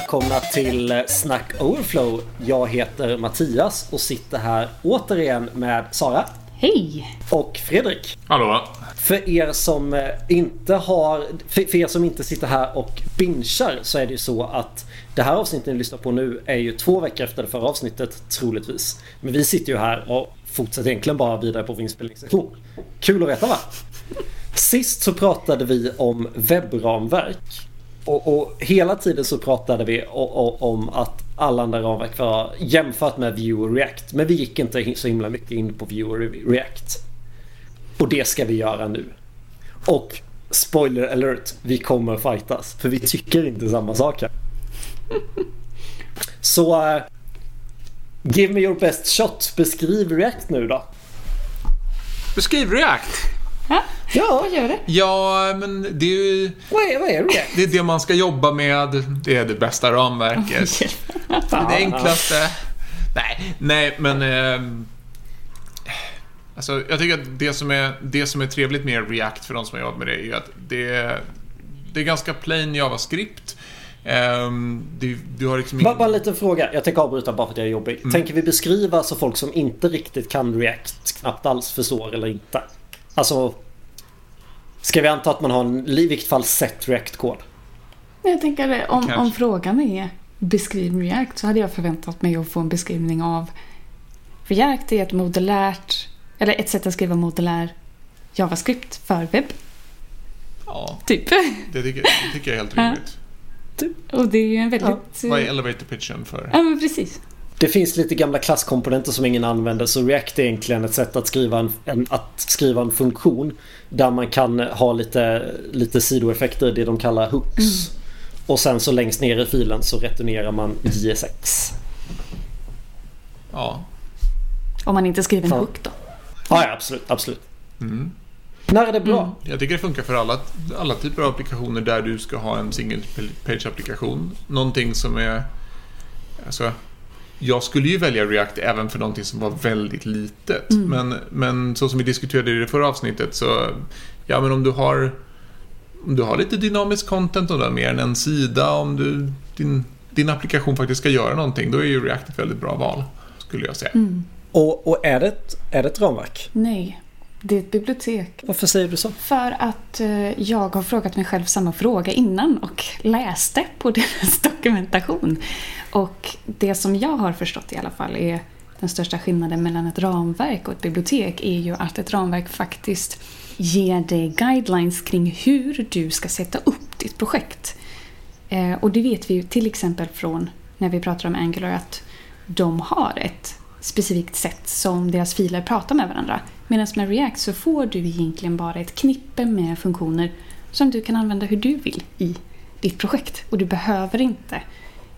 välkomna till Snack Overflow. Jag heter Mattias och sitter här återigen med Sara. Hej! Och Fredrik. Hallå? För er som eh, inte har, för er som inte sitter här och binchar så är det ju så att det här avsnittet ni lyssnar på nu är ju två veckor efter det förra avsnittet troligtvis. Men vi sitter ju här och fortsätter egentligen bara vidare på vår inspelningssektion. Kul att veta va? Sist så pratade vi om webbramverk. Och, och hela tiden så pratade vi om att alla andra ramverk var jämfört med Vue och React. Men vi gick inte så himla mycket in på Vue och React. Och det ska vi göra nu. Och spoiler alert, vi kommer fightas. För vi tycker inte samma saker. Så uh, give me your best shot. Beskriv React nu då. Beskriv React. Ja, Ja, vad gör det? Ja, men det är ju vad är, vad är React? det, är det man ska jobba med. Det är det bästa ramverket. Det enklaste. Nej, nej, men... Eh, alltså, jag tycker att det som, är, det som är trevligt med React för de som har jobbat med det är ju att det är, det är ganska plain JavaScript. Eh, du, du har liksom Bara, bara en liten fråga. Jag tänker avbryta bara för att jag är jobbig. Tänker vi beskriva så folk som inte riktigt kan React knappt alls förstår eller inte? Alltså... Ska vi anta att man har en, i vilket fall sett React-kod? Jag tänker om, Kanske. om frågan är beskriv React så hade jag förväntat mig att få en beskrivning av React är ett modulärt, eller ett sätt att skriva modulär JavaScript för webb. Ja, Typ. det tycker, det tycker jag är helt rimligt. Och det är ju en väldigt... Vad är elevator pitchen för? Ja, men precis. Det finns lite gamla klasskomponenter som ingen använder så React är egentligen ett sätt att skriva en, en, att skriva en funktion där man kan ha lite, lite sidoeffekter, det de kallar hooks. Och sen så längst ner i filen så returnerar man JSX. Ja. Om man inte skriver en Ja. hook då. Ja, ja absolut, absolut. Mm. När är det bra? Mm. Jag tycker det funkar för alla, alla typer av applikationer där du ska ha en single page-applikation. Någonting som är... Alltså, jag skulle ju välja React även för någonting som var väldigt litet. Mm. Men, men så som vi diskuterade i det förra avsnittet så... Ja, men om du har... Om du har lite dynamisk content och du har mer än en sida, om du, din, din applikation faktiskt ska göra någonting, då är ju React ett väldigt bra val, skulle jag säga. Mm. Och, och är, det ett, är det ett ramverk? Nej, det är ett bibliotek. Varför säger du så? För att eh, jag har frågat mig själv samma fråga innan och läste på deras dokumentation. Och det som jag har förstått i alla fall är den största skillnaden mellan ett ramverk och ett bibliotek är ju att ett ramverk faktiskt ger dig guidelines kring hur du ska sätta upp ditt projekt. Eh, och det vet vi ju till exempel från när vi pratar om Angular att de har ett specifikt sätt som deras filer pratar med varandra. Medan med React så får du egentligen bara ett knippe med funktioner som du kan använda hur du vill i ditt projekt. Och du behöver inte,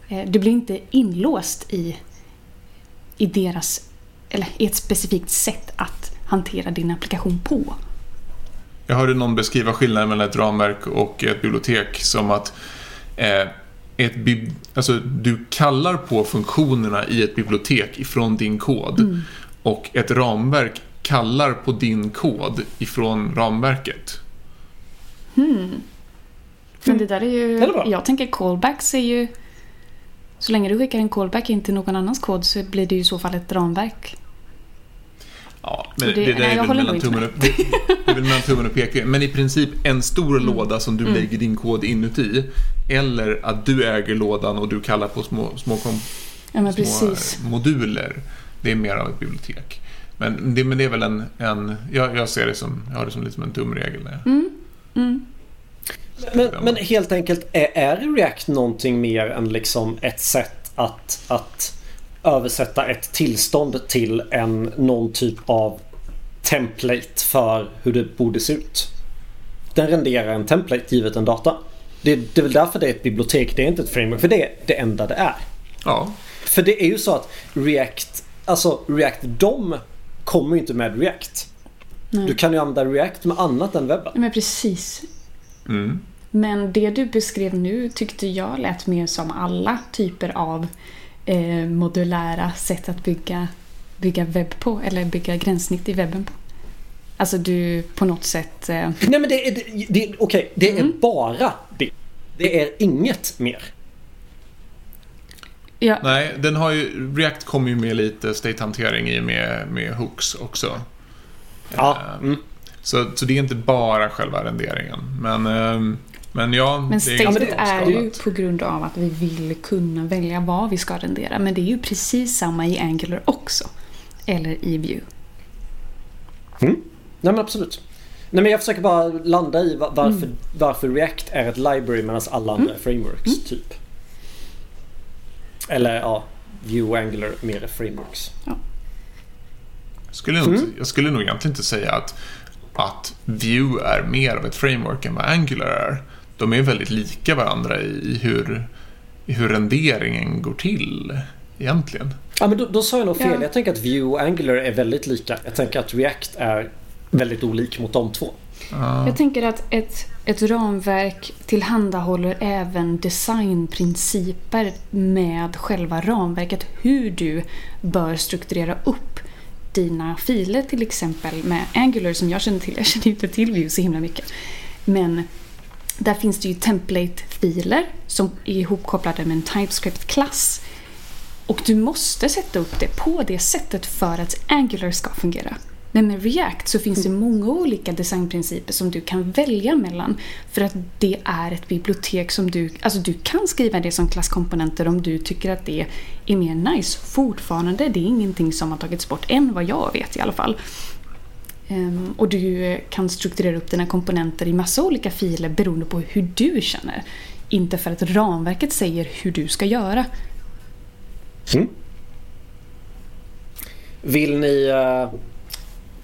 eh, du blir inte inlåst i, i deras, eller i ett specifikt sätt att hantera din applikation på. Jag hörde någon beskriva skillnaden mellan ett ramverk och ett bibliotek som att eh, ett alltså, du kallar på funktionerna i ett bibliotek ifrån din kod. Och ett ramverk kallar på din kod ifrån ramverket. Men det där är ju, Det är jag tänker callbacks är ju, så länge du skickar en callback in till någon annans kod så blir det ju i så fall ett ramverk. Ja, men det, det- det, nej, är jag väl mellan tummen upp, det, det är väl mellan tummen och pekfingret. Men i princip en stor låda som du lägger din kod inuti. Eller att du äger lådan och du kallar på små, små, kom, Ja men små precis. moduler. Det är mer av ett bibliotek. Men det, men det är väl en... en jag, jag ser det som, jag har det som lite som en tumregel. När jag, Mm. Men, men helt enkelt, är, är React någonting mer än liksom ett sätt att, att översätta ett tillstånd till en, någon typ av template för hur det borde se ut? Den renderar en template givet en data. Det, det är väl därför det är ett bibliotek, det är inte ett framework. För det är det enda det är. ja, För det är ju så att React, alltså React DOM kommer ju inte med React. Nej. Du kan ju använda React med annat än webben. Men precis. mm. Men det du beskrev nu tyckte jag lät mer som alla typer av eh, modulära sätt att bygga, bygga webb på. Eller bygga gränssnitt i webben på. Alltså du på något sätt... Eh, Nej men det är, det, det, okej, det är bara det. Det är inget mer. Ja. Nej, den har ju, React kommer ju med lite state-hantering i med, med hooks också. Ja. Mm. Så, så det är inte bara själva renderingen. Men, ehm, men ja, Men statet är, är ju på grund av att vi vill kunna välja vad vi ska rendera. Men det är ju precis samma i Angular också. Eller i Vue. Mm. Nej men absolut. Nej men jag försöker bara landa i varför, mm. varför React är ett library medan alla andra mm. frameworks mm. typ. Eller ja, Vue och Angular mer frameworks. Ja. Jag, skulle nog, mm. jag skulle nog egentligen inte säga att, att Vue är mer av ett framework än vad Angular är. De är väldigt lika varandra i hur, i hur renderingen går till egentligen. Ja men då, då sa jag nog fel. Ja. Jag tänker att Vue och Angular är väldigt lika. Jag tänker att React är väldigt olik mot de två. Ah. Jag tänker att ett, ett ramverk tillhandahåller även designprinciper med själva ramverket. Hur du bör strukturera upp dina filer till exempel med Angular som jag känner till. Jag känner inte till Vue så himla mycket. Men där finns det ju template-filer som är ihopkopplade med en TypeScript-klass. Och du måste sätta upp det på det sättet för att Angular ska fungera. Men med React så finns det mm. många olika designprinciper som du kan välja mellan. För att det är ett bibliotek som du... Alltså du kan skriva det som klasskomponenter om du tycker att det är mer nice. Fortfarande, det är ingenting som har tagits bort än vad jag vet i alla fall. Um, och du kan strukturera upp dina komponenter i massa olika filer beroende på hur du känner. Inte för att ramverket säger hur du ska göra. Mm. Vill ni uh,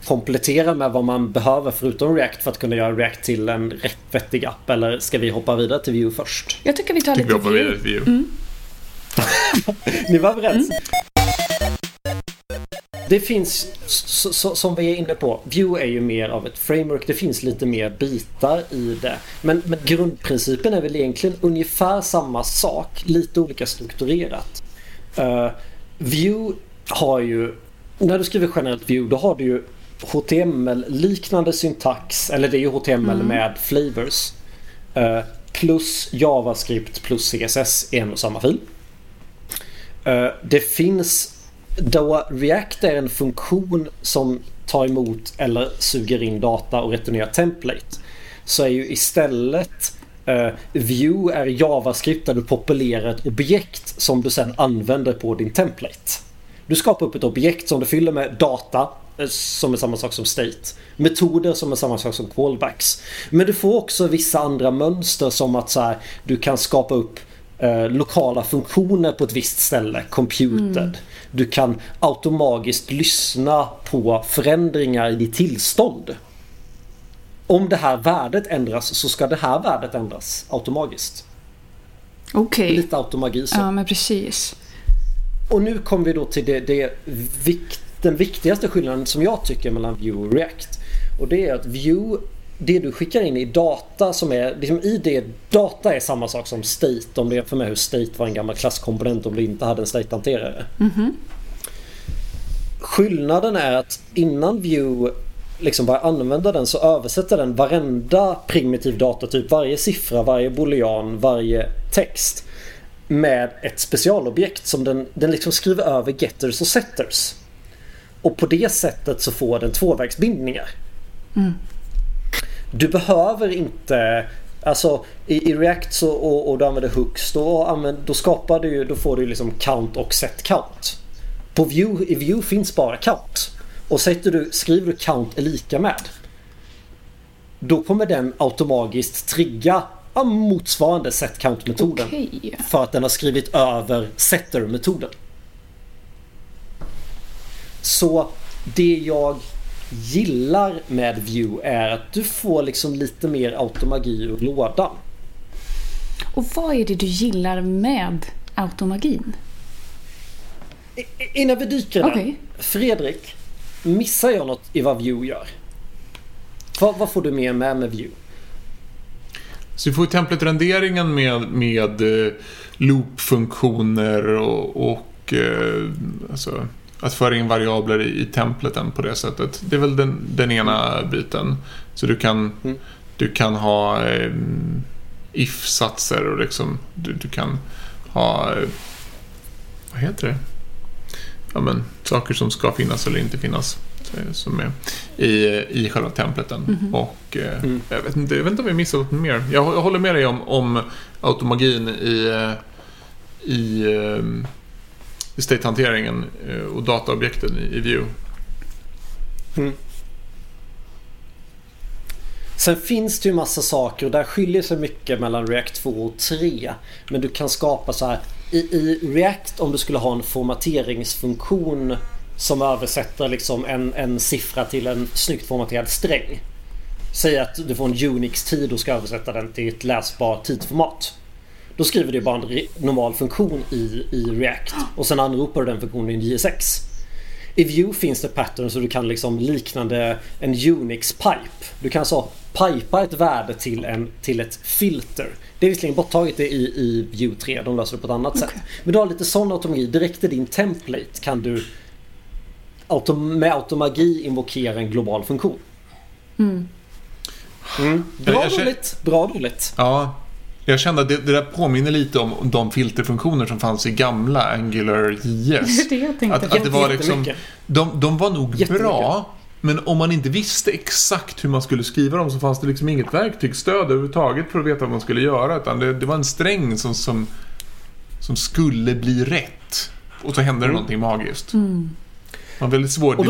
komplettera med vad man behöver förutom React för att kunna göra React till en rätt vettig app? Eller ska vi hoppa vidare till Vue först? Jag tycker vi tar lite Vue. Vidare till Vue. Mm. Ni var överens? Mm. Det finns, som vi är inne på, Vue är ju mer av ett framework. Det finns lite mer bitar i det. Men, men grundprincipen är väl egentligen ungefär samma sak, lite olika strukturerat. Uh, Vue har ju, när du skriver generellt Vue, då har du ju HTML-liknande syntax, eller det är ju HTML mm. med flavors. Uh, plus JavaScript plus CSS i en och samma fil. Uh, det finns då React är en funktion som tar emot eller suger in data och returnerar template så är ju istället eh, uh, View är JavaScript där du populerar ett objekt som du sen använder på din template. Du skapar upp ett objekt som du fyller med data eh, som är samma sak som state. Metoder som är samma sak som callbacks. Men du får också vissa andra mönster som att så här, du kan skapa upp eh, lokala funktioner på ett visst ställe, computed. Mm. Du kan automatiskt lyssna på förändringar i ditt tillstånd. Om det här värdet ändras så ska det här värdet ändras automatiskt. Okej. Okay. Lite automagi så. Ja men precis. Och nu kommer vi då till det, det den viktigaste skillnaden som jag tycker mellan Vue och React. Och det är att Vue det du skickar in i data som är, liksom i det data är samma sak som state om du jämför med hur state var en gammal klasskomponent om du inte hade en state-hanterare. Mm -hmm. Skillnaden är att innan Vue liksom börjar använda den så översätter den varenda primitiv datatyp, varje siffra, varje boolean, varje text med ett specialobjekt som den, den liksom skriver över getters och setters. Och på det sättet så får den tvåvägsbindningar. Mm. Du behöver inte Alltså i, i React så, och, och du använder hooks då, använder, då skapar du då får du liksom count och set count. På view, I view finns bara count. Och sätter du, skriver du count är lika med. Då kommer den automatiskt trigga motsvarande set count metoden. Okay. För att den har skrivit över setter metoden. Så det jag gillar med Vue är att du får liksom lite mer automagi ur lådan. Och vad är det du gillar med automagin? innan vi dyker där. Okay. Fredrik, missar jag något i vad Vue gör? Vad, vad får du med med med Vue? Så vi får templet-renderingen med, med eh, loop-funktioner och, och eh, alltså, att föra in variabler i, i templeten på det sättet. Det är väl den, den ena biten. Så du kan, mm. du kan ha eh, if-satser och liksom, du, du kan ha vad heter det? Ja, men saker som ska finnas eller inte finnas. eh, Som är i, i själva templeten. Mhm. Och eh, Mm. jag, vet inte, jag vet inte om vi missat något mer. Jag, jag håller med dig om, om automagin i, eh, i, eh, i state-hanteringen eh, och dataobjekten i, i Mm. Sen finns det ju massa saker och där skiljer sig mycket mellan React 2 och 3. Men du kan skapa så här i, i React om du skulle ha en formateringsfunktion som översätter liksom en, en siffra till en snyggt formaterad sträng. Säg att du får en Unix-tid och ska översätta den till ett läsbart tidsformat. Då skriver du bara en re- normal funktion i, i React och sen anropar du den funktionen i en JSX. I Vue finns det patterns så du kan liksom liknande en Unix-pipe. Du kan så pipa ett värde till, en, till ett filter. Det är visserligen borttaget i, i Vue 3, de löser det på ett annat sätt. Men du har lite sån automagi. Direkt i din template kan du autom med automagi invokera en global funktion. Mm. Mm. Bra Jag- jag känner- dåligt, bra dåligt. Ja, jag kände att det, det där påminner lite om de filterfunktioner som fanns i gamla Angular JS. Det är det jag tänkte. Att, att det var liksom, de, de var nog bra, men om man inte visste exakt hur man skulle skriva dem så fanns det liksom inget verktygsstöd överhuvudtaget för att veta vad man skulle göra. Utan det, det var en sträng som, som, som skulle bli rätt. Och så hände det Mm. någonting magiskt. Mm. Det var väldigt svårt Och.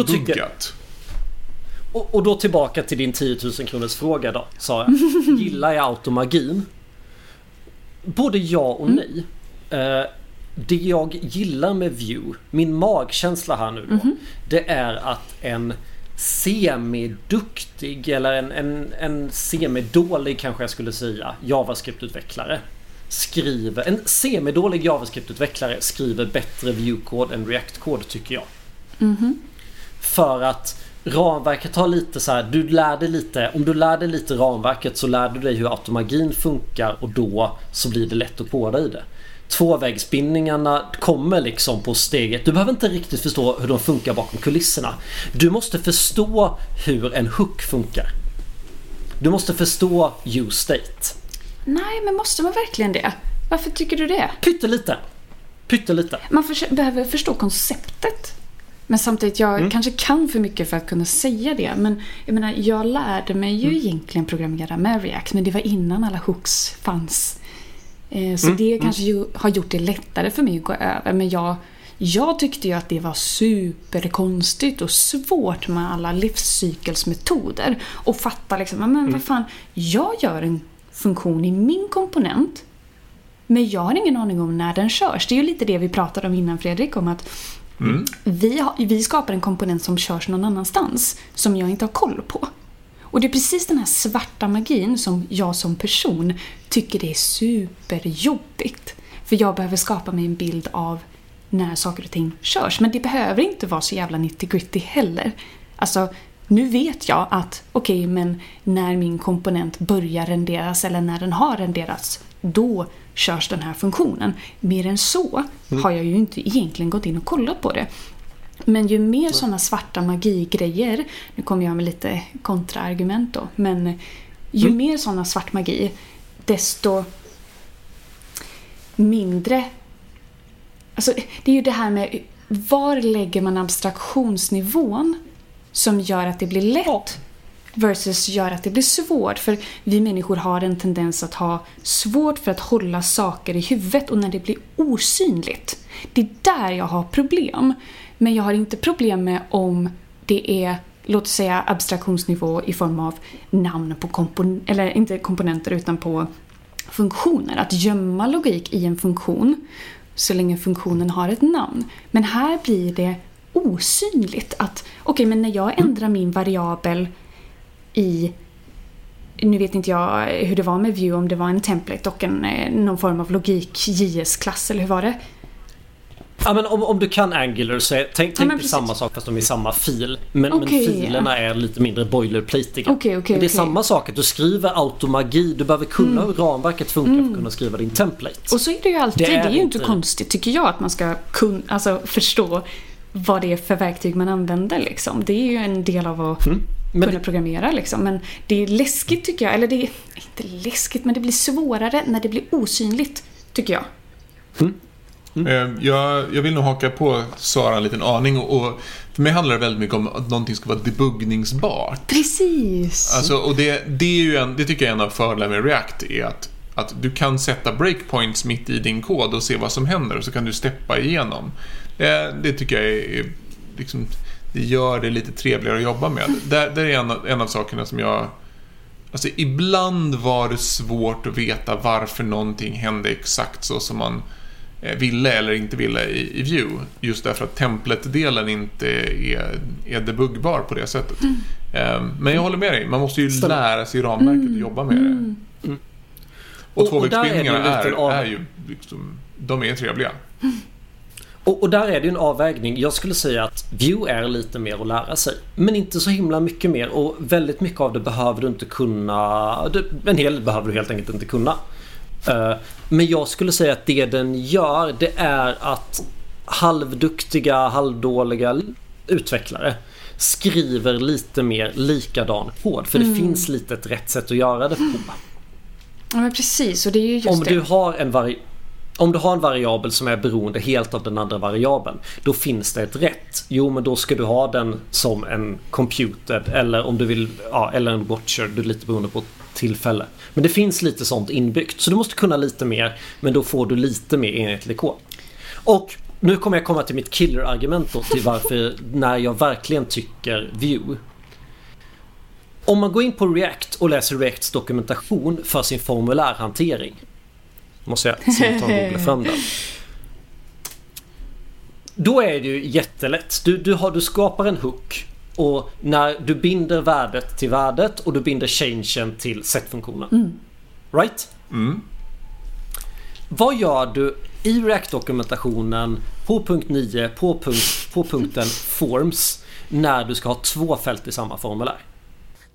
Och, och då tillbaka till din 10 000 kronors fråga då, sa jag. Gillar jag automagin? Både ja och nej. Eh, det jag gillar med Vue, min magkänsla här nu då, det är att en semiduktig eller en, en, en semidålig kanske jag skulle säga JavaScript-utvecklare skriver, en semidålig JavaScript-utvecklare skriver bättre Vue-kod än React-kod tycker jag. Mhm. För att ramverket har lite så här, du lär dig lite, om du lär dig lite ramverket så lär du dig hur automagin funkar och då så blir det lätt att koda i det. Tvåvägsbindningarna kommer liksom på steget. Du behöver inte riktigt förstå hur de funkar bakom kulisserna. Du måste förstå hur en hook funkar. Du måste förstå use state. Nej, men måste man verkligen det? Varför tycker du det? Pyttelite. Pyttelite. Man förs- behöver förstå konceptet. Men samtidigt, jag Mm. kanske kan för mycket för att kunna säga det. Men jag menar, jag lärde mig ju Mm. egentligen programmera med React. Men det var innan alla hooks fanns. Eh, Så Mm, det kanske ju har gjort det lättare för mig att gå över. Men jag, jag tyckte ju att det var superkonstigt och svårt med alla livscykelsmetoder. Och fatta liksom, men Mm. vad fan, jag gör en funktion i min komponent. Men jag har ingen aning om när den körs. Det är ju lite det vi pratade om innan Fredrik, om att Mm. vi, har, vi skapar en komponent som körs någon annanstans som jag inte har koll på. Och det är precis den här svarta magin som jag som person tycker det är superjobbigt. För jag behöver skapa mig en bild av när saker och ting körs. Men det behöver inte vara så jävla nitty gritty heller. Alltså, nu vet jag att okej, men när min komponent börjar renderas eller när den har renderats, då körs den här funktionen. Mer än så har jag ju inte egentligen gått in och kollat på det. Men ju mer sådana svarta magigrejer, nu kommer jag med lite kontraargument då, men ju mer sådana svart magi, desto mindre... Alltså, det är ju det här med var lägger man abstraktionsnivån som gör att det blir lätt versus gör att det blir svårt. För vi människor har en tendens att ha svårt för att hålla saker i huvudet och när det blir osynligt. Det är där jag har problem. Men jag har inte problem med om det är, låt oss säga abstraktionsnivå i form av namn på komponenter, eller inte komponenter utan på funktioner. Att gömma logik i en funktion så länge funktionen har ett namn. Men här blir det osynligt att okej, men när jag ändrar min variabel i nu vet inte jag hur det var med Vue, om det var en template och en, eh, någon form av logik JS-klass, eller hur var det? Ja men om, om du kan Angular så är, tänk, tänk men dig precis. samma sak fast de är i samma fil. Men, Okej, men filerna är lite mindre boilerplatiga. Okej, okej, Men det är samma sak att du skriver automagi. Du behöver kunna hur ramverket funkar för att kunna skriva din template. Och så är det ju alltid, Det det är är, ju inte konstigt tycker jag att man ska kun, alltså, förstå vad det är för verktyg man använder liksom. Det är ju en del av att Mm. Men kunna det, programmera liksom. Men det är läskigt tycker jag, eller det är inte läskigt men det blir svårare när det blir osynligt tycker jag. Mm. Jag, jag vill nog haka på Sara en liten aning. Och, och, för mig handlar det väldigt mycket om att någonting ska vara debuggningsbart. Precis. Alltså, och det, det, är ju en, det tycker jag är en av fördelarna med React. är att, att du kan sätta breakpoints mitt i din kod och se vad som händer och så kan du steppa igenom. Det, det tycker jag är, är liksom, det gör det lite trevligare att jobba med. Det, det är en, en av sakerna som jag Alltså ibland var det svårt att veta varför någonting hände exakt så som man eh, ville eller inte ville i, i Vue. Just därför att templet-delen inte är, är debuggbar på det sättet. Mm. Ehm, men jag håller med dig, man måste ju Stäm. lära sig ramverket mm. och jobba med det. Mm. mm. Och, tvåvägsbindningarna är, är, är, ju liksom, de är trevliga. Och, och, där är det ju en avvägning. Jag skulle säga att View är lite mer att lära sig. Men inte så himla mycket mer och väldigt mycket av det behöver du inte kunna. En hel del behöver du helt enkelt inte kunna. Uh, men jag skulle säga att det den gör det är att halvduktiga, halvdåliga utvecklare skriver lite mer likadan kod. För mm. det finns lite ett rätt sätt att göra det på. Ja men precis och det är ju just Om det. du har en vari om du har en variabel som är beroende helt av den andra variabeln. Då finns det ett rätt. Jo men då ska du ha den som en computed eller om du vill, ja, eller en watcher. du är lite beroende på tillfälle. Men det finns lite sånt inbyggt. Så du måste kunna lite mer. Men då får du lite mer enhetlig kod. Och nu kommer jag komma till mitt killer-argument då till varför när jag verkligen tycker view Om man går in på React och läser Reacts dokumentation för sin formulärhantering Måste jag simultant googla fram den. Då är det ju jättelätt. Du, du, har, du skapar en hook och när du binder värdet till värdet och du binder changen till set-funktionen. Mm. Right? Mm. Vad gör du i React-dokumentationen på punkt 9 på, punkt, på punkten Forms när du ska ha två fält i samma formulär?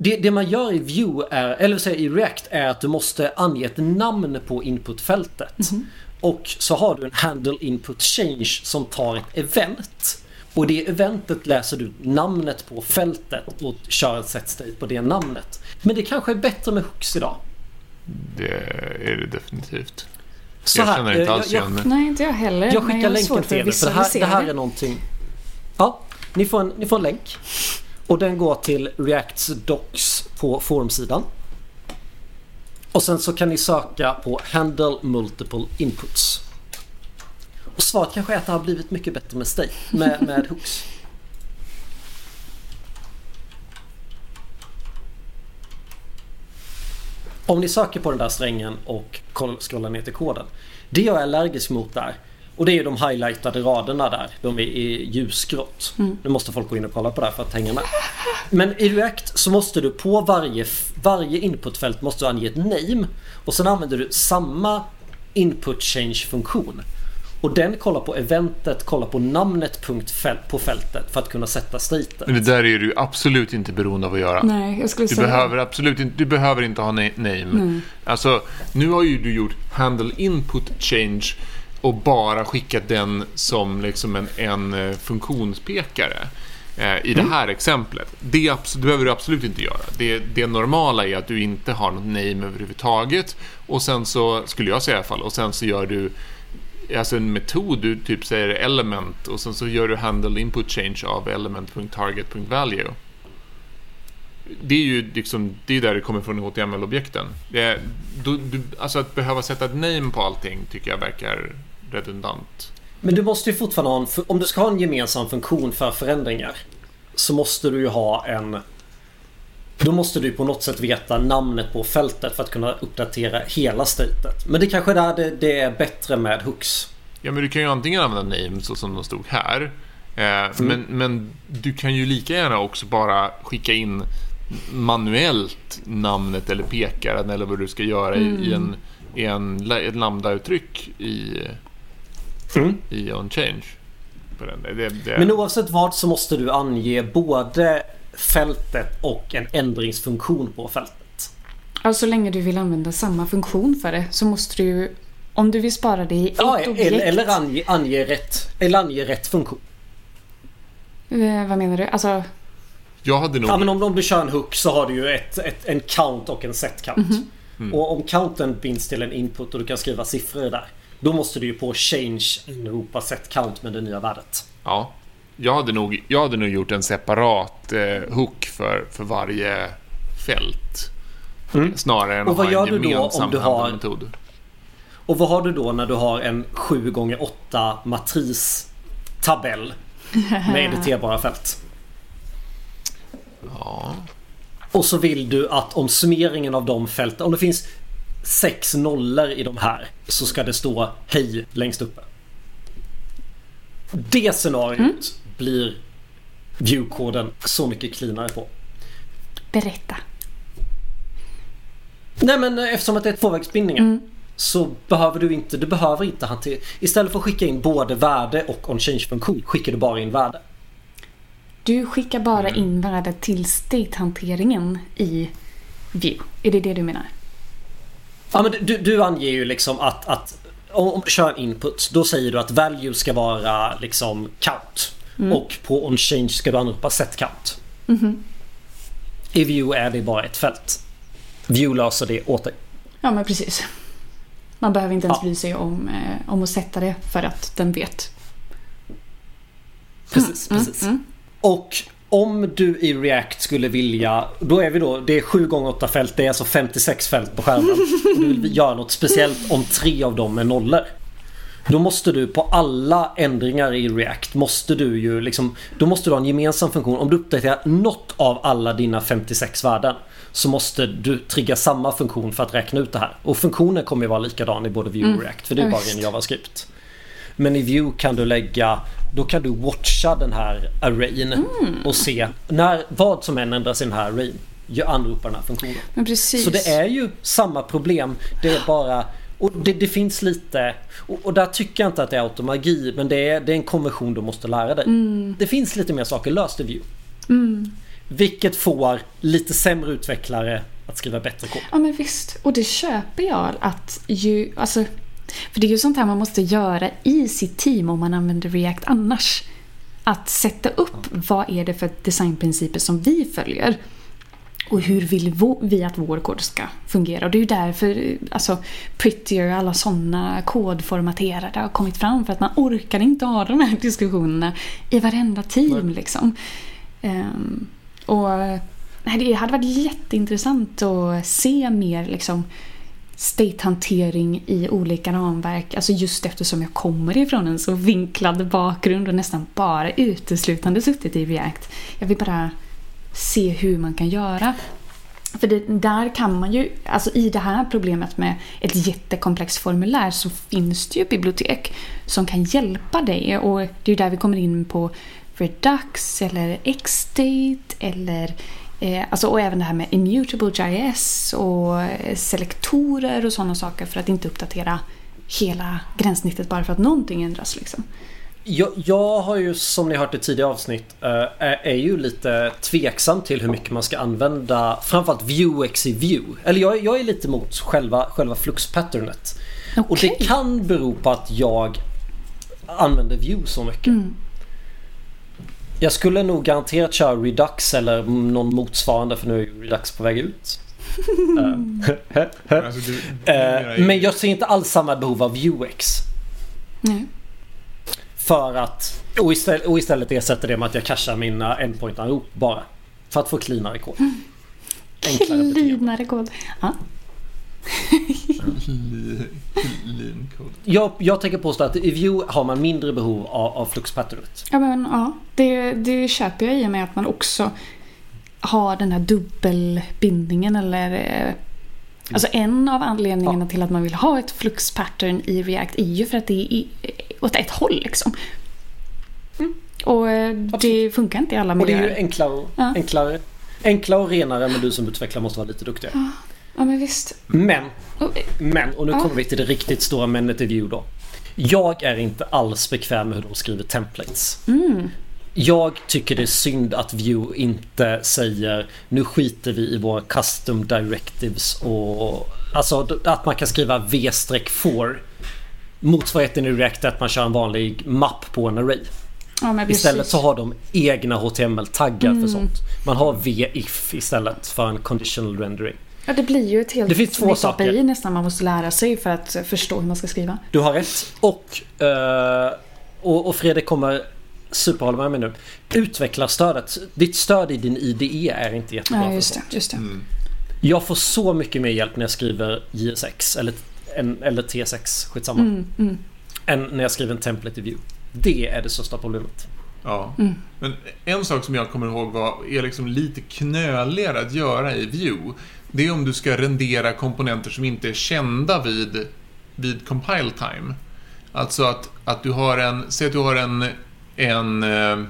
Det, det, man gör i Vue, är, eller säga i React, är att du måste ange ett namn på inputfältet. Mm. Och så har du en handle input change som tar ett event. Och det eventet läser du namnet på fältet och kör ett set state på det namnet. Men det kanske är bättre med hooks idag. Det är det definitivt. Så jag känner inte alls igen det. Nej, inte jag heller. Jag skickar länken till er för det här, det här är någonting... Ja, ni får en, ni får en länk. Och den går till Reacts Docs på forumsidan. Och sen så kan ni söka på Handle Multiple Inputs. Och svaret kanske är att det har blivit mycket bättre med Stay, med, med hooks. Om ni söker på den där strängen och scrollar ner till koden. Det jag är allergisk mot där och det är ju de highlightade raderna där. De är i ljusgrått. Mm. Nu måste folk gå in och kolla på det här för att hänga med. Men i React så måste du på varje, varje inputfält måste du ange ett name. Och sen använder du samma input change funktion. Och den kollar på eventet, kollar på namnet på fältet för att kunna sätta staten. Men det där är du absolut inte beroende av att göra. Nej, jag skulle du säga behöver absolut inte, Du behöver inte ha name. Mm. Alltså, nu har ju du gjort handle input change och bara skickat den som liksom en, en eh, funktionspekare. Eh, I det mm. här exemplet. Det, det, behöver du absolut inte göra. Det, det normala är att du inte har något name överhuvudtaget. Och sen så, skulle jag säga i alla fall, och sen så gör du alltså en metod, du typ säger element och sen så gör du handle input change av element.target.value. Det är ju liksom, det är där det kommer från HTML-objekten. alltså att behöva sätta ett name på allting tycker jag verkar redundant. Men du måste ju fortfarande ha en... Om du ska ha en gemensam funktion för förändringar så måste du ju ha en... Då måste du på något sätt veta namnet på fältet för att kunna uppdatera hela statet. Men det kanske är där det, det är bättre med hooks. Ja, men du kan ju antingen använda names så som de stod här. Eh, mm. men, men du kan ju lika gärna också bara skicka in manuellt namnet eller pekaren eller vad du ska göra mm. i, en, i en, ett lambda-uttryck i, mm. i OnChange. Det, det... Men oavsett vad så måste du ange både fältet och en ändringsfunktion på fältet. Ja, så länge du vill använda samma funktion för det så måste du om du vill spara det i ett ja, objekt. Eller, eller ange, ange, rätt, eller ange rätt funktion. Eh, vad menar du? Alltså... Jag hade nog... Ja, men om, om du kör en hook så har du ju ett, ett en count och en set count. Mm -hmm. mm. Och om counten binds till en input och du kan skriva siffror där. Då måste du ju på change inropa set count med det nya värdet. Ja. Jag hade nog, jag hade nog gjort en separat eh, hook för, för varje fält. Mm. Snarare än att vad ha gör en du då gemensam om du har-. Och vad har du då när du har en 7x8 matristabell med editerbara fält? Ja. Och så vill du att om summeringen av de fälten, om det finns sex nollor i de här så ska det stå hej längst uppe. Det scenariot blir viewkoden så mycket cleanare på. Berätta. Nej men eftersom att det är tvåvägsbindningar så behöver du inte, du behöver inte hantera, istället för att skicka in både värde och on-change-funktion skickar du bara in värde. Du skickar bara in värdet till state-hanteringen i View. Är det det du menar? Ja men du, du anger ju liksom att, att om, du kör input då säger du att value ska vara liksom count. Och på on-change ska du anropa set count. I view är det bara ett fält. View löser det åt dig. Ja, men precis. Man behöver inte ens Ja. bry sig om, eh, om att sätta det för att den vet. Precis, precis. Och om du i React skulle vilja, då är vi då, det är 7 gånger 8 fält, det är alltså 56 fält på skärmen. Du vill göra något speciellt om tre av dem är nollor. Då måste du på alla ändringar i React måste du ju liksom Då måste du ha en gemensam funktion. Om du uppdaterar något av alla dina 56 värden Så måste du trigga samma funktion för att räkna ut det här. Och funktionen kommer ju vara likadan i både Vue och React för det är bara en JavaScript. Men i Vue kan du lägga Då kan du watcha den här arrayn och se när, vad som än ändras i den här arrayn anropar den här funktionen. Så det är ju samma problem. Det är bara... Och det, det finns lite... Och, och där tycker jag inte att det är automagi men det är, det är en konvention du måste lära dig. Det finns lite mer saker löst i Vue. Vilket får lite sämre utvecklare att skriva bättre kod. Ja men visst. Och det köper jag att ju, alltså, för det är ju sånt här man måste göra i sitt team om man använder React annars. Att sätta upp vad är det för designprinciper som vi följer. Och hur vill vi att vår kod ska fungera? Och det är ju därför alltså, Prettier och alla sådana kodformaterade har kommit fram. För att man orkar inte ha de här diskussionerna i varenda team. Liksom. Ehm, och nej, Det hade varit jätteintressant att se mer liksom, state-hantering i olika ramverk. Alltså just eftersom jag kommer ifrån en så vinklad bakgrund och nästan bara uteslutande suttit i React. Jag vill bara se hur man kan göra. För det, där kan man ju, alltså i det här problemet med ett jättekomplext formulär så finns det ju bibliotek som kan hjälpa dig och det är ju där vi kommer in på Redux eller Xstate eller eh, alltså, och även det här med Immutable JS och eh, selektorer och sådana saker för att inte uppdatera hela gränssnittet bara för att någonting ändras. Liksom. Jag, jag har ju som ni hört i tidigare avsnitt eh, är, ju lite tveksam till hur mycket man ska använda framförallt Vuex i Vue. Eller jag, jag är lite emot själva, själva flux-patternet. Och Okej. det kan bero på att jag använder Vue så mycket. Mm. Jag skulle nog garanterat köra Redux eller någon motsvarande för nu är ju Redux på väg ut. Alltså, eh, men jag ser inte alls samma behov av Vuex. Nej. För att... Och istället, och istället ersätter det med att jag cashar mina endpoint-anrop bara. För att få cleanare kod. Enklare beteende. Cleanare kod. Ja. Lean code. Jag, jag tänker påstå att i Vue har man mindre behov av, av flux-patternet. Ja, men, ja det, det köper jag i och med att man också har den här dubbelbindningen eller eh, Alltså en av anledningarna till att man vill ha ett flux pattern i React är ju för att det är åt ett håll liksom. Och eh, det funkar inte i alla Och det är ju miljöer. enklare och, Ja. enklare, enklare och renare men du som utvecklare måste vara lite duktigare. Ja men visst. Men, men, och nu Ja. kommer vi till det riktigt stora männet i Vue då. Jag är inte alls bekväm med hur de skriver templates. mm, Jag tycker det är synd att Vue inte säger nu skiter vi i våra custom directives och alltså att man kan skriva v-for Motsvarigheten i React är att man kör en vanlig mapp på en array. ja. Istället så har de egna HTML-taggar för sånt. Man har v-if istället för en conditional rendering. Ja, det blir ju ett helt Det finns två saker. makeup-i nästan man måste lära sig för att förstå hur man ska skriva. Du har rätt. Och, eh, och, och Fredrik kommer superhålla med mig nu. Utvecklarstödet. Ditt stöd i din IDE är inte jättebra. Ja, just det. Just det. Jag får så mycket mer hjälp när jag skriver JSX eller, en, eller T6, skitsamma. Mm, mm. Än när jag skriver en template i Vue. Det är det största problemet. Ja. Mm. Men en sak som jag kommer ihåg var, är liksom lite knöligare att göra i Vue. Det är om du ska rendera komponenter som inte är kända vid, vid compile time. Alltså att, att du har en, säg att du har en, en eh,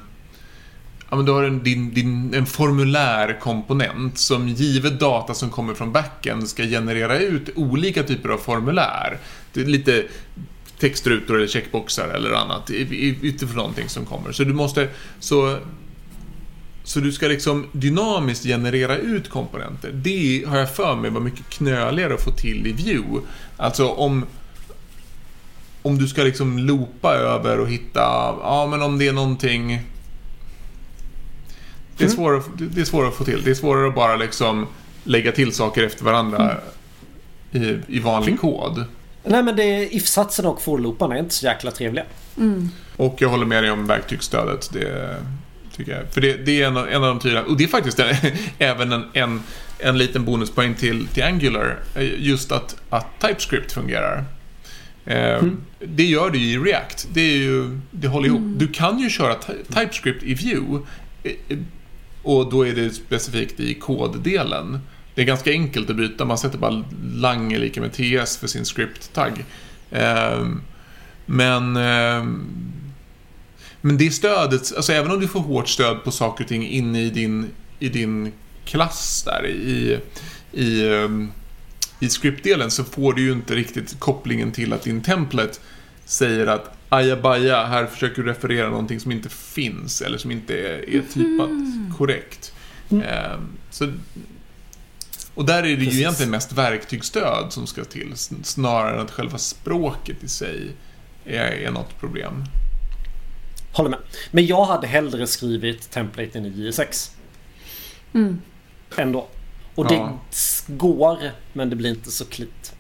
Ja, men du har en, din, din, en formulärkomponent som givet data som kommer från backen ska generera ut olika typer av formulär. Det är lite textrutor eller checkboxar eller annat utifrån någonting som kommer. Så du måste... Så, så du ska liksom dynamiskt generera ut komponenter. Det har jag för mig var mycket knöligare att få till i Vue. Alltså om... Om du ska liksom loopa över och hitta... Ja, men om det är någonting... Det är, svårare, det är svårare att få till. Det är svårare att bara liksom lägga till saker efter varandra i, i vanlig kod. Nej men det är if-satsen och for-looparna är inte så jäkla trevliga. Och jag håller med dig om verktygsstödet. Det tycker jag. För det, det är en, av- en av de tydliga... Och det är faktiskt en, även en, en, en liten bonuspoäng till, till Angular. eh, Just att, att TypeScript fungerar. Eh, Det gör ju i React. Det, är ju, det håller ihop. Du kan ju köra ty- TypeScript i Vue. eh, Och då är det specifikt i koddelen. Det är ganska enkelt att byta. Man sätter bara lang är lika med TS för sin script-tagg. Men... Men det stödet, alltså även om du får hårt stöd på saker och ting inne i din, i din klass där i, i, ehm, i scriptdelen så får du ju inte riktigt kopplingen till att din template säger att ajabaja, här försöker du referera någonting som inte finns eller som inte är, är typat korrekt. Ehm, så, och där är det Precis. ju egentligen mest verktygsstöd som ska till snarare än att själva språket i sig är, är något problem. Håller med. Men jag hade hellre skrivit templaten i JSX. Mm. Ändå. Och det Ja. går, men det blir inte så klint.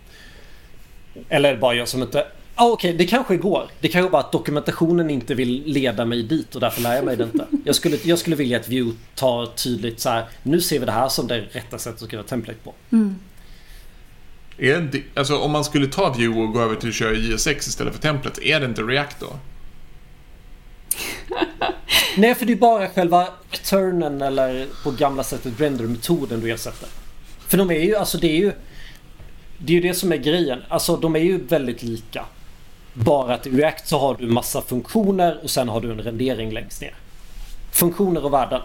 Eller bara jag som inte... Ah, Okej, det kanske går. Det kanske bara att dokumentationen inte vill leda mig dit och därför lär jag mig det inte. Jag skulle, jag skulle vilja att Vue tar tydligt så här. Nu ser vi det här som det rätta sättet att skriva template på. Är det, alltså om man skulle ta Vue och gå över till att köra JS6 istället för template, är det inte React då? Nej, för det är bara själva turnen eller på gamla sättet render-metoden du ersätter. För de är ju, alltså det är ju... Det är ju det som är grejen. Alltså de är ju väldigt lika. Bara att i React så har du massa funktioner och sen har du en rendering längst ner. Funktioner och värden.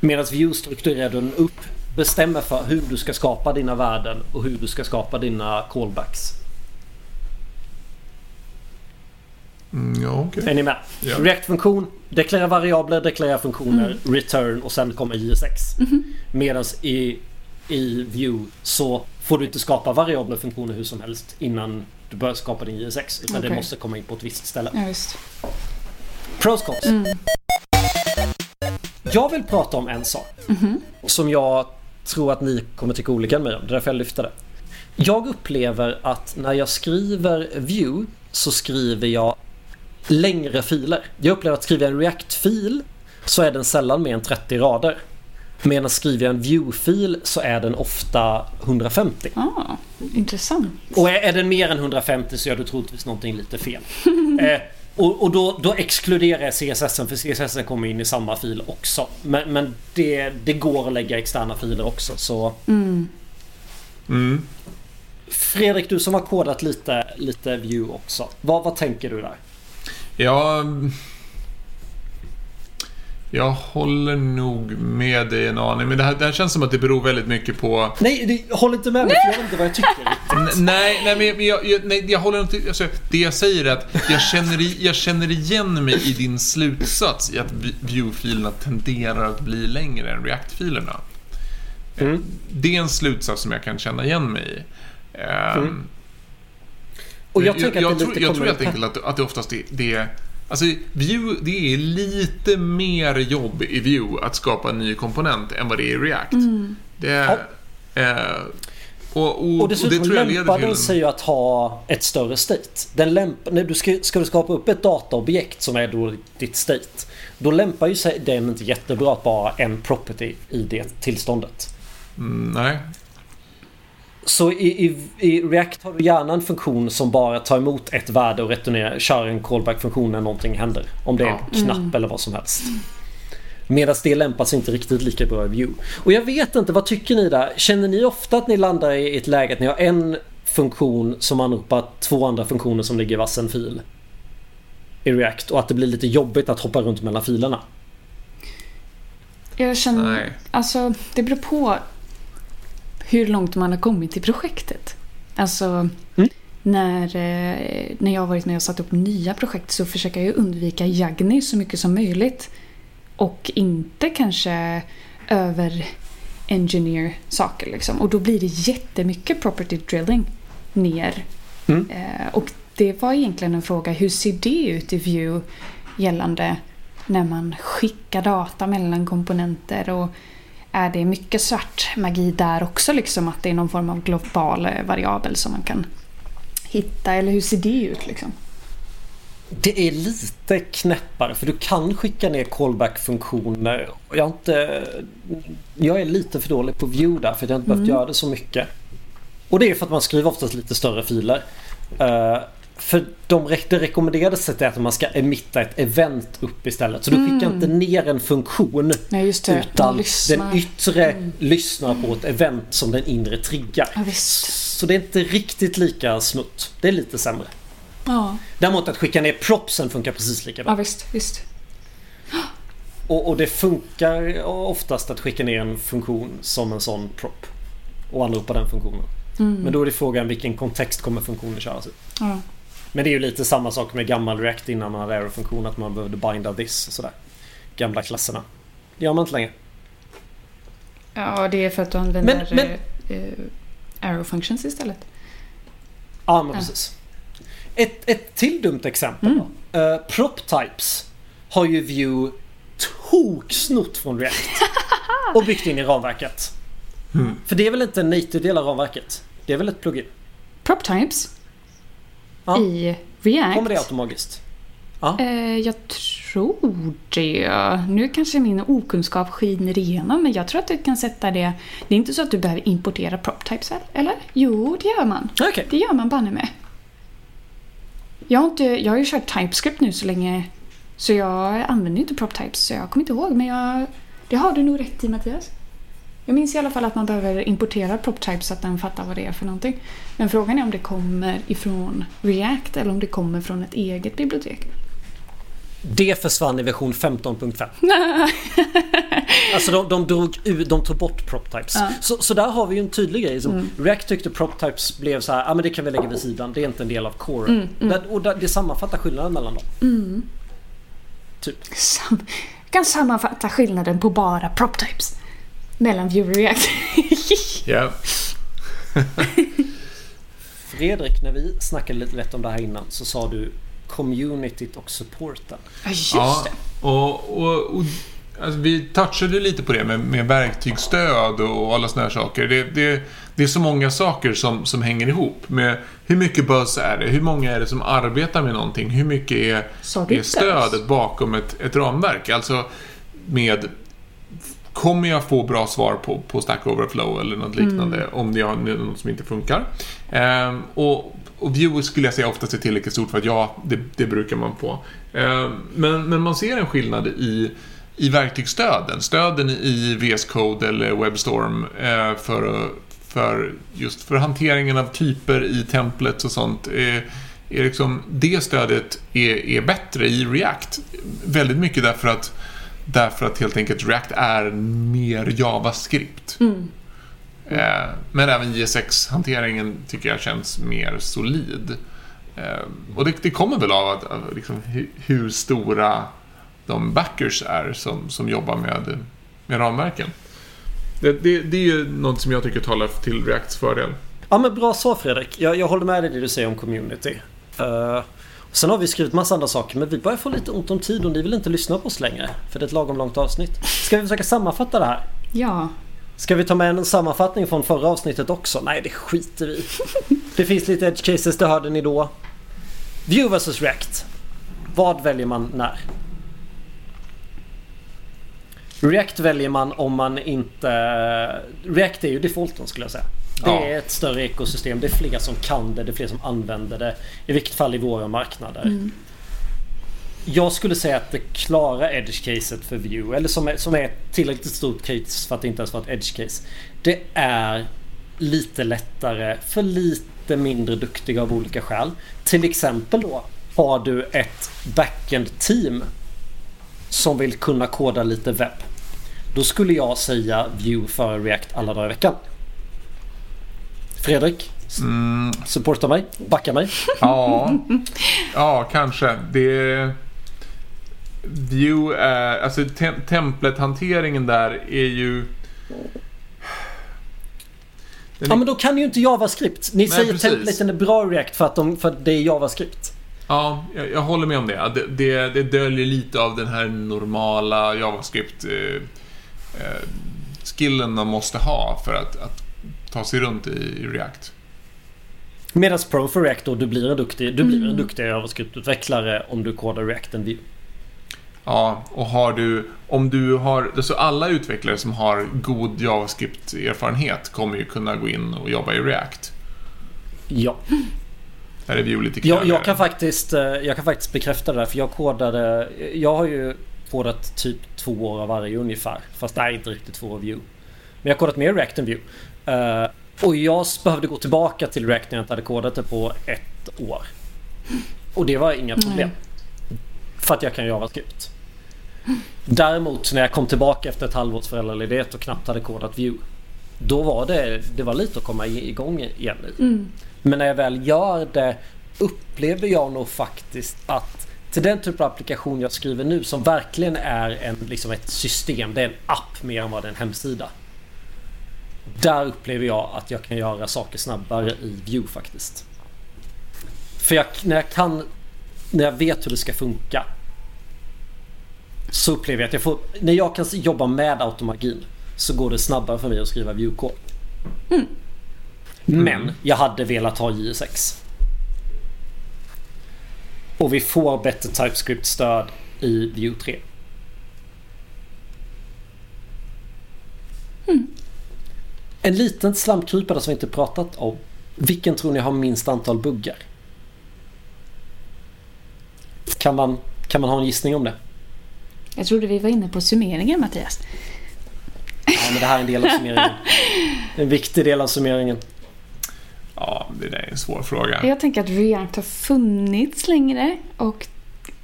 Medan Vue strukturerar den upp, bestämmer för hur du ska skapa dina värden och hur du ska skapa dina callbacks. Mm, ja, okej. Är ni med? Ja. React-funktion, deklarera variabler, deklarera funktioner, return och sen kommer JSX. Medan i, i Vue så får du inte skapa variabler och funktioner hur som helst innan du börjar skapa din JSX. Utan det Okej. måste komma in på ett visst ställe. Ja, visst. Pros cons. Jag vill prata om en sak. Som jag tror att ni kommer tycka olika än mig om. Det är därför jag lyfter det. Jag upplever att när jag skriver Vue så skriver jag längre filer. Jag upplever att skriver jag en React-fil så är den sällan mer än 30 rader. Medan skriver jag en Vue-fil så är den ofta 150. Ah, intressant. Och är, är den mer än 150 så gör du troligtvis någonting lite fel. eh, och och då, då exkluderar jag CSS för CSS kommer in i samma fil också. Men, men det, det går att lägga externa filer också. Så Mm. Fredrik, du som har kodat lite, lite Vue också. Vad, vad tänker du där? Ja... Jag håller nog med dig en aning, men det här, det här känns som att det beror väldigt mycket på... Nej, det, håll inte med mig för jag vet inte vad jag tycker. Nej, nej, men jag, jag, nej, jag håller inte... Alltså, det jag säger är att jag känner, jag känner igen mig i din slutsats i att vi- Vue-filerna tenderar att bli längre än React-filerna. Mm. Det är en slutsats som jag kan känna igen mig i. Ehm, Mm. Och jag jag, att det tror, jag tror helt enkelt att, att det oftast är... Det är Alltså, Vue, det är lite mer jobb i Vue att skapa en ny komponent än vad det är i React. Det är... Eh, Och, och, Och dessutom och det jag lämpar den sig ju att ha ett större state. Den lämp när du ska, ska du skapa upp ett dataobjekt som är då ditt state. Då lämpar ju sig den inte jättebra att bara en property i det tillståndet. Mm, nej. Så i, i, i React har du gärna en funktion som bara tar emot ett värde och returnerar, kör en callback-funktion när någonting händer. Om det är en knapp eller vad som helst. Medan det lämpar sig inte riktigt lika bra i Vue. Och jag vet inte, vad tycker ni där? Känner ni ofta att ni landar i ett läge att ni har en funktion som anropar två andra funktioner som ligger i vassen fil? I React och att det blir lite jobbigt att hoppa runt mellan filerna? Jag känner... Nej. Alltså, det beror på hur långt man har kommit i projektet. Alltså, Mm. när, eh, när jag har varit med och satt upp nya projekt så försöker jag undvika Jagni så mycket som möjligt. Och inte kanske över engineer saker liksom. Och då blir det jättemycket property drilling ner. Mm. Eh, och det var egentligen en fråga, hur ser det ut i Vue gällande när man skickar data mellan komponenter och är det mycket svart magi där också liksom att det är någon form av global eh, variabel som man kan hitta eller hur ser det ut liksom? Det är lite knäppare för du kan skicka ner callback-funktioner. Jag, inte, jag är lite för dålig på Vue där för jag har inte behövt göra det så mycket. Och det är för att man skriver oftast lite större filer. För de, det rekommenderade sättet är att man ska emitta ett event upp istället. Så du skickar inte ner en funktion. Nej Utan den yttre lyssnar på ett event som den inre triggar. Ja, visst. Så det är inte riktigt lika smutt. Det är lite sämre. Ja, Däremot att skicka ner propsen funkar precis lika bra. ja visst, visst. Och, och det funkar oftast att skicka ner en funktion som en sån prop. Och anropa den funktionen. Mm. Men då är det frågan vilken kontext kommer funktionen köras i. Ja. Men det är ju lite samma sak med gammal React innan man hade arrow-funktion. Att man behövde binda this och sådär. Gamla klasserna. Det gör man inte längre. ja, det är för att du använder Men- men- eh, eh, arrow functions istället. Ja men Ja. precis. Ett, ett till dumt exempel Mm. då. Uh, prop types har ju Vue toksnott från React. och byggt in i ramverket. Mm. För det är väl inte en native del av ramverket? Det är väl ett plugin? Prop types Ja. i React. Kommer det automatiskt? Ja. Eh, jag tror det. Nu kanske min okunskap skiner igenom men jag tror att du kan sätta det. Det är inte så att du behöver importera prop types väl? Eller? Jo, det gör man. Okej. Det gör man banne med. Jag har, inte, jag har ju kört TypeScript nu så länge så jag använder inte prop types så jag kommer inte ihåg men jag, det har du nog rätt i Mattias. Jag minns i alla fall att man behöver importera prop types så att den fattar vad det är för någonting. Men frågan är om det kommer ifrån React eller om det kommer från ett eget bibliotek. Det försvann i version 15.5. Alltså de, de drog ut, de tog bort prop types. Ja. Mm. Så, så där har vi ju en tydlig grej. Som React tyckte prop types blev så här, ja men det kan vi lägga vid sidan. Det är inte en del av core. Mm, Där, och där, det sammanfattar skillnaden mellan dem. Typ. Sam- kan sammanfatta skillnaden på bara prop types. Mellan Vue och React. Ja. Fredrik, när vi snackade lite lätt om det här innan så sa du communityt och supporten. Ja, just ja, det. och, och, och alltså, vi touchade lite på det med, med verktygsstöd och alla såna här saker. Det, det, det är så många saker som, som hänger ihop med hur mycket buzz är det? Hur många är det som arbetar med någonting? Hur mycket är, är stödet bakom ett, ett ramverk? Alltså med Kommer jag få bra svar på, på Stack Overflow eller något liknande om det är något som inte funkar? Ehm, och, och Vue skulle jag säga oftast är tillräckligt stort för att ja, det, det brukar man få. Ehm, men, men man ser en skillnad i, i verktygsstöden. Stöden i VS Code eller WebStorm eh, för, för just för hanteringen av typer i templates och sånt. Är, är liksom, det stödet är, är bättre i React. Väldigt mycket därför att Därför att helt enkelt React är mer JavaScript. Eh, men även JSX-hanteringen tycker jag känns mer solid. Eh, och det, det kommer väl av att, av liksom, hu, hur stora de backers är som, som jobbar med, med ramverken. Det, det, det är ju något som jag tycker talar till Reacts fördel. Ja men bra svar Fredrik. Jag, jag håller med dig i det du säger om community. Uh, sen har vi skrivit massa andra saker men vi börjar få lite ont om tid och ni vill inte lyssna på oss längre. För det är ett lagom långt avsnitt. Ska vi försöka sammanfatta det här? Ja. Ska vi ta med en sammanfattning från förra avsnittet också? Nej, det skiter vi. Det finns lite edge cases, det hörde ni då. View vs React. Vad väljer man när? React väljer man om man inte... React är ju defaulten skulle jag säga. Det Ja. är ett större ekosystem. Det är fler som kan det. Det är fler som använder det. I vilket fall i våra marknader. Jag skulle säga att det klara edge-caset för Vue, eller som är, som är tillräckligt stort case för att det inte ens vara ett edge-case. Det är lite lättare för lite mindre duktiga av olika skäl. Till exempel då har du ett backend-team som vill kunna koda lite webb. Då skulle jag säga Vue för React alla dagar i veckan. Fredrik? Mm, Supporta mig? Backa mig? ja, ja, kanske. Det... View är... Alltså tem templethanteringen där är ju... Den Ja är, men då kan ju inte JavaScript. Ni säger precis. templaten är bra React för att, de, för att det är JavaScript. ja, jag, jag håller med om det. Det, det. det döljer lite av den här normala JavaScript eh, eh, skillen man måste ha för att, att ta sig runt i, i React. Medan Pro för React då, du blir en duktig, du blir en duktig JavaScript-utvecklare om du kodar React än Vue. Ja, och har du, om du har, alltså alla utvecklare som har god JavaScript-erfarenhet kommer ju kunna gå in och jobba i React. Ja. Där är Vue lite Jag, knöligare. jag, kan faktiskt, eh, jag kan faktiskt bekräfta det där för jag kodade... Jag har ju kodat typ två år av varje ungefär. Fast nej, inte riktigt två av Vue. Men jag har kodat mer React än Vue. Eh, och jag behövde gå tillbaka till React när jag inte hade kodat det på ett år. Och det var inga problem. För att jag kan JavaScript. Däremot när jag kom tillbaka efter ett halvårs föräldraledighet och knappt hade kodat Vue. Då var det, det var lite att komma igång igen i. Men när jag väl gör det upplever jag nog faktiskt att till den typ av applikation jag skriver nu som verkligen är en, liksom ett system, det är en app mer än vad det är en hemsida. Där upplever jag att jag kan göra saker snabbare i Vue faktiskt. För jag, när jag kan, när jag vet hur det ska funka så upplever jag att jag får, när jag kan jobba med automagin så går det snabbare för mig att skriva Vue-kod. Men jag hade velat ha JSX. Och vi får bättre TypeScript-stöd i Vue 3. En liten slamkrypare som vi inte pratat om. Vilken tror ni har minst antal buggar? Kan man, kan man ha en gissning om det? Jag trodde vi var inne på summeringen Mattias. Ja, men det här är en del av summeringen. En viktig del av summeringen. Ja, det där är en svår fråga. Jag tänker att React har funnits längre och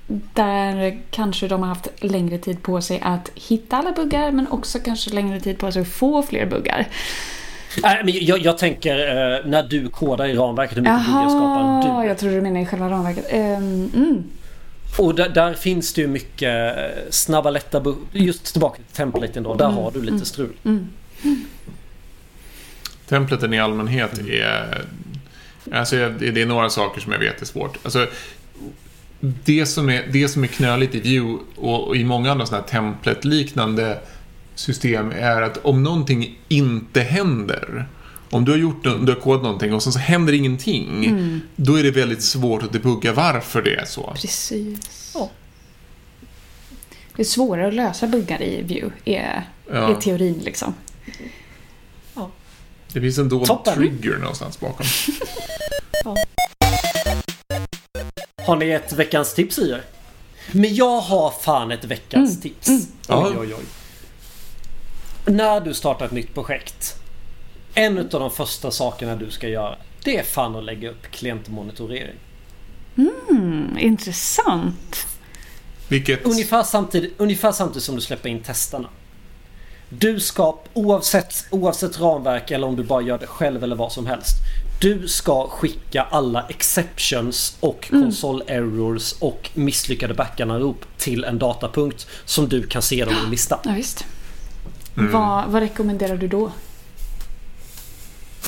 där kanske de har haft längre tid på sig att hitta alla buggar men också kanske längre tid på sig att få fler buggar. Nej, men jag, jag tänker eh, när du kodar i ramverket hur mycket buggar skapar du? jag tror du menar i själva ramverket. Ehm, mm. Och där, där finns det ju mycket eh, snabba lätta buggar. Just tillbaka till templaten då. Där har du lite strul. Templeten i allmänhet är... Alltså, det det är några saker som jag vet är svårt. Alltså, det, som är, det som är knöligt i Vue och, och i många andra sådana här templet-liknande system är att om någonting inte händer om du har gjort du har kodat någonting och sen så händer ingenting då är det väldigt svårt att debugga varför det är så. Precis. Ja. Det är svårare att lösa buggar i Vue, är, Ja. är teorin liksom. Det finns en dold Toppen. trigger någonstans bakom. Har ni ett veckans tips i er? Men jag har fan ett veckans tips. Ja. Oj, oj, oj. När du startar ett nytt projekt. En av de första sakerna du ska göra. Det är fan att lägga upp klientmonitorering. Mm, intressant. Vilket... Ungefär samtidigt, ungefär samtidigt som du släpper in testarna. Du ska oavsett, oavsett ramverk eller om du bara gör det själv eller vad som helst. Du ska skicka alla exceptions och console errors och misslyckade backanrop till en datapunkt som du kan se dem i en lista. Ja, visst. Vad, vad rekommenderar du då?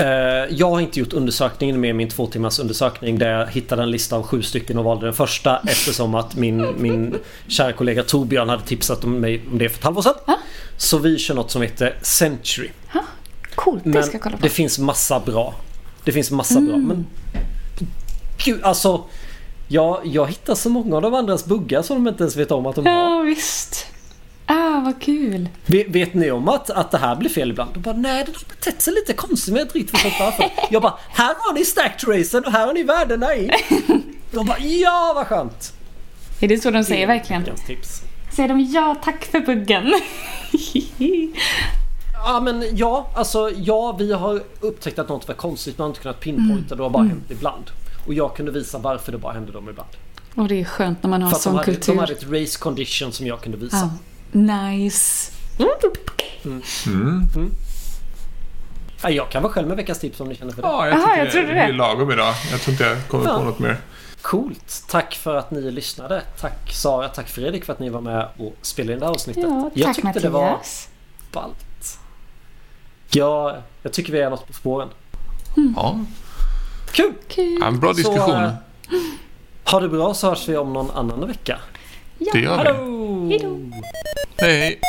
Eh, Jag har inte gjort undersökningen med min två timmars undersökning där jag hittade en lista av sju stycken och valde den första eftersom att min, min kära kollega Torbjörn hade tipsat om mig om det för ett halvår sedan. Ja. Så vi kör något som heter Century. Coolt, det Men ska jag kolla på. det finns massa bra. Det finns massa bra. Men gud, alltså. Jag, jag hittar så många av de andras buggar som de inte ens vet om att de har. Ja, visst. Ah, vad kul. Vet, vet ni om att, att det här blir fel ibland? De bara nej, det har betett sig lite konstigt men jag inte riktigt förstått varför. Jag bara här har ni stacked racen och här har ni värdena i. De bara ja vad skönt. Är det så de säger verkligen? Tips. Säger de ja tack för buggen? Ja men ja, alltså ja vi har upptäckt att något var konstigt men har inte kunnat pinpointa. Det har bara hänt ibland. Och jag kunde visa varför det bara hände dem ibland. Och det är skönt när man har För att de sån hade, kultur. de hade ett race condition som jag kunde visa. Ja. Nice. Ja, jag kan vara själv med veckans tips om ni känner för det. Ja, jag Aha, jag det, trodde det det. är lagom idag. Jag tror inte jag kommer Ja. på något mer. Coolt! Tack för att ni lyssnade. Tack Sara, tack Fredrik för att ni var med och spelade in det här avsnittet. Ja, jag tack tyckte Mattias. det var ballt. Ja, jag tycker vi är något på spåren. Ja, Kul! Kul. ja en bra diskussion. Så, eh, ha det bra så hörs vi om någon annan vecka. Ja. det gör vi. Hallå! Hej, hej.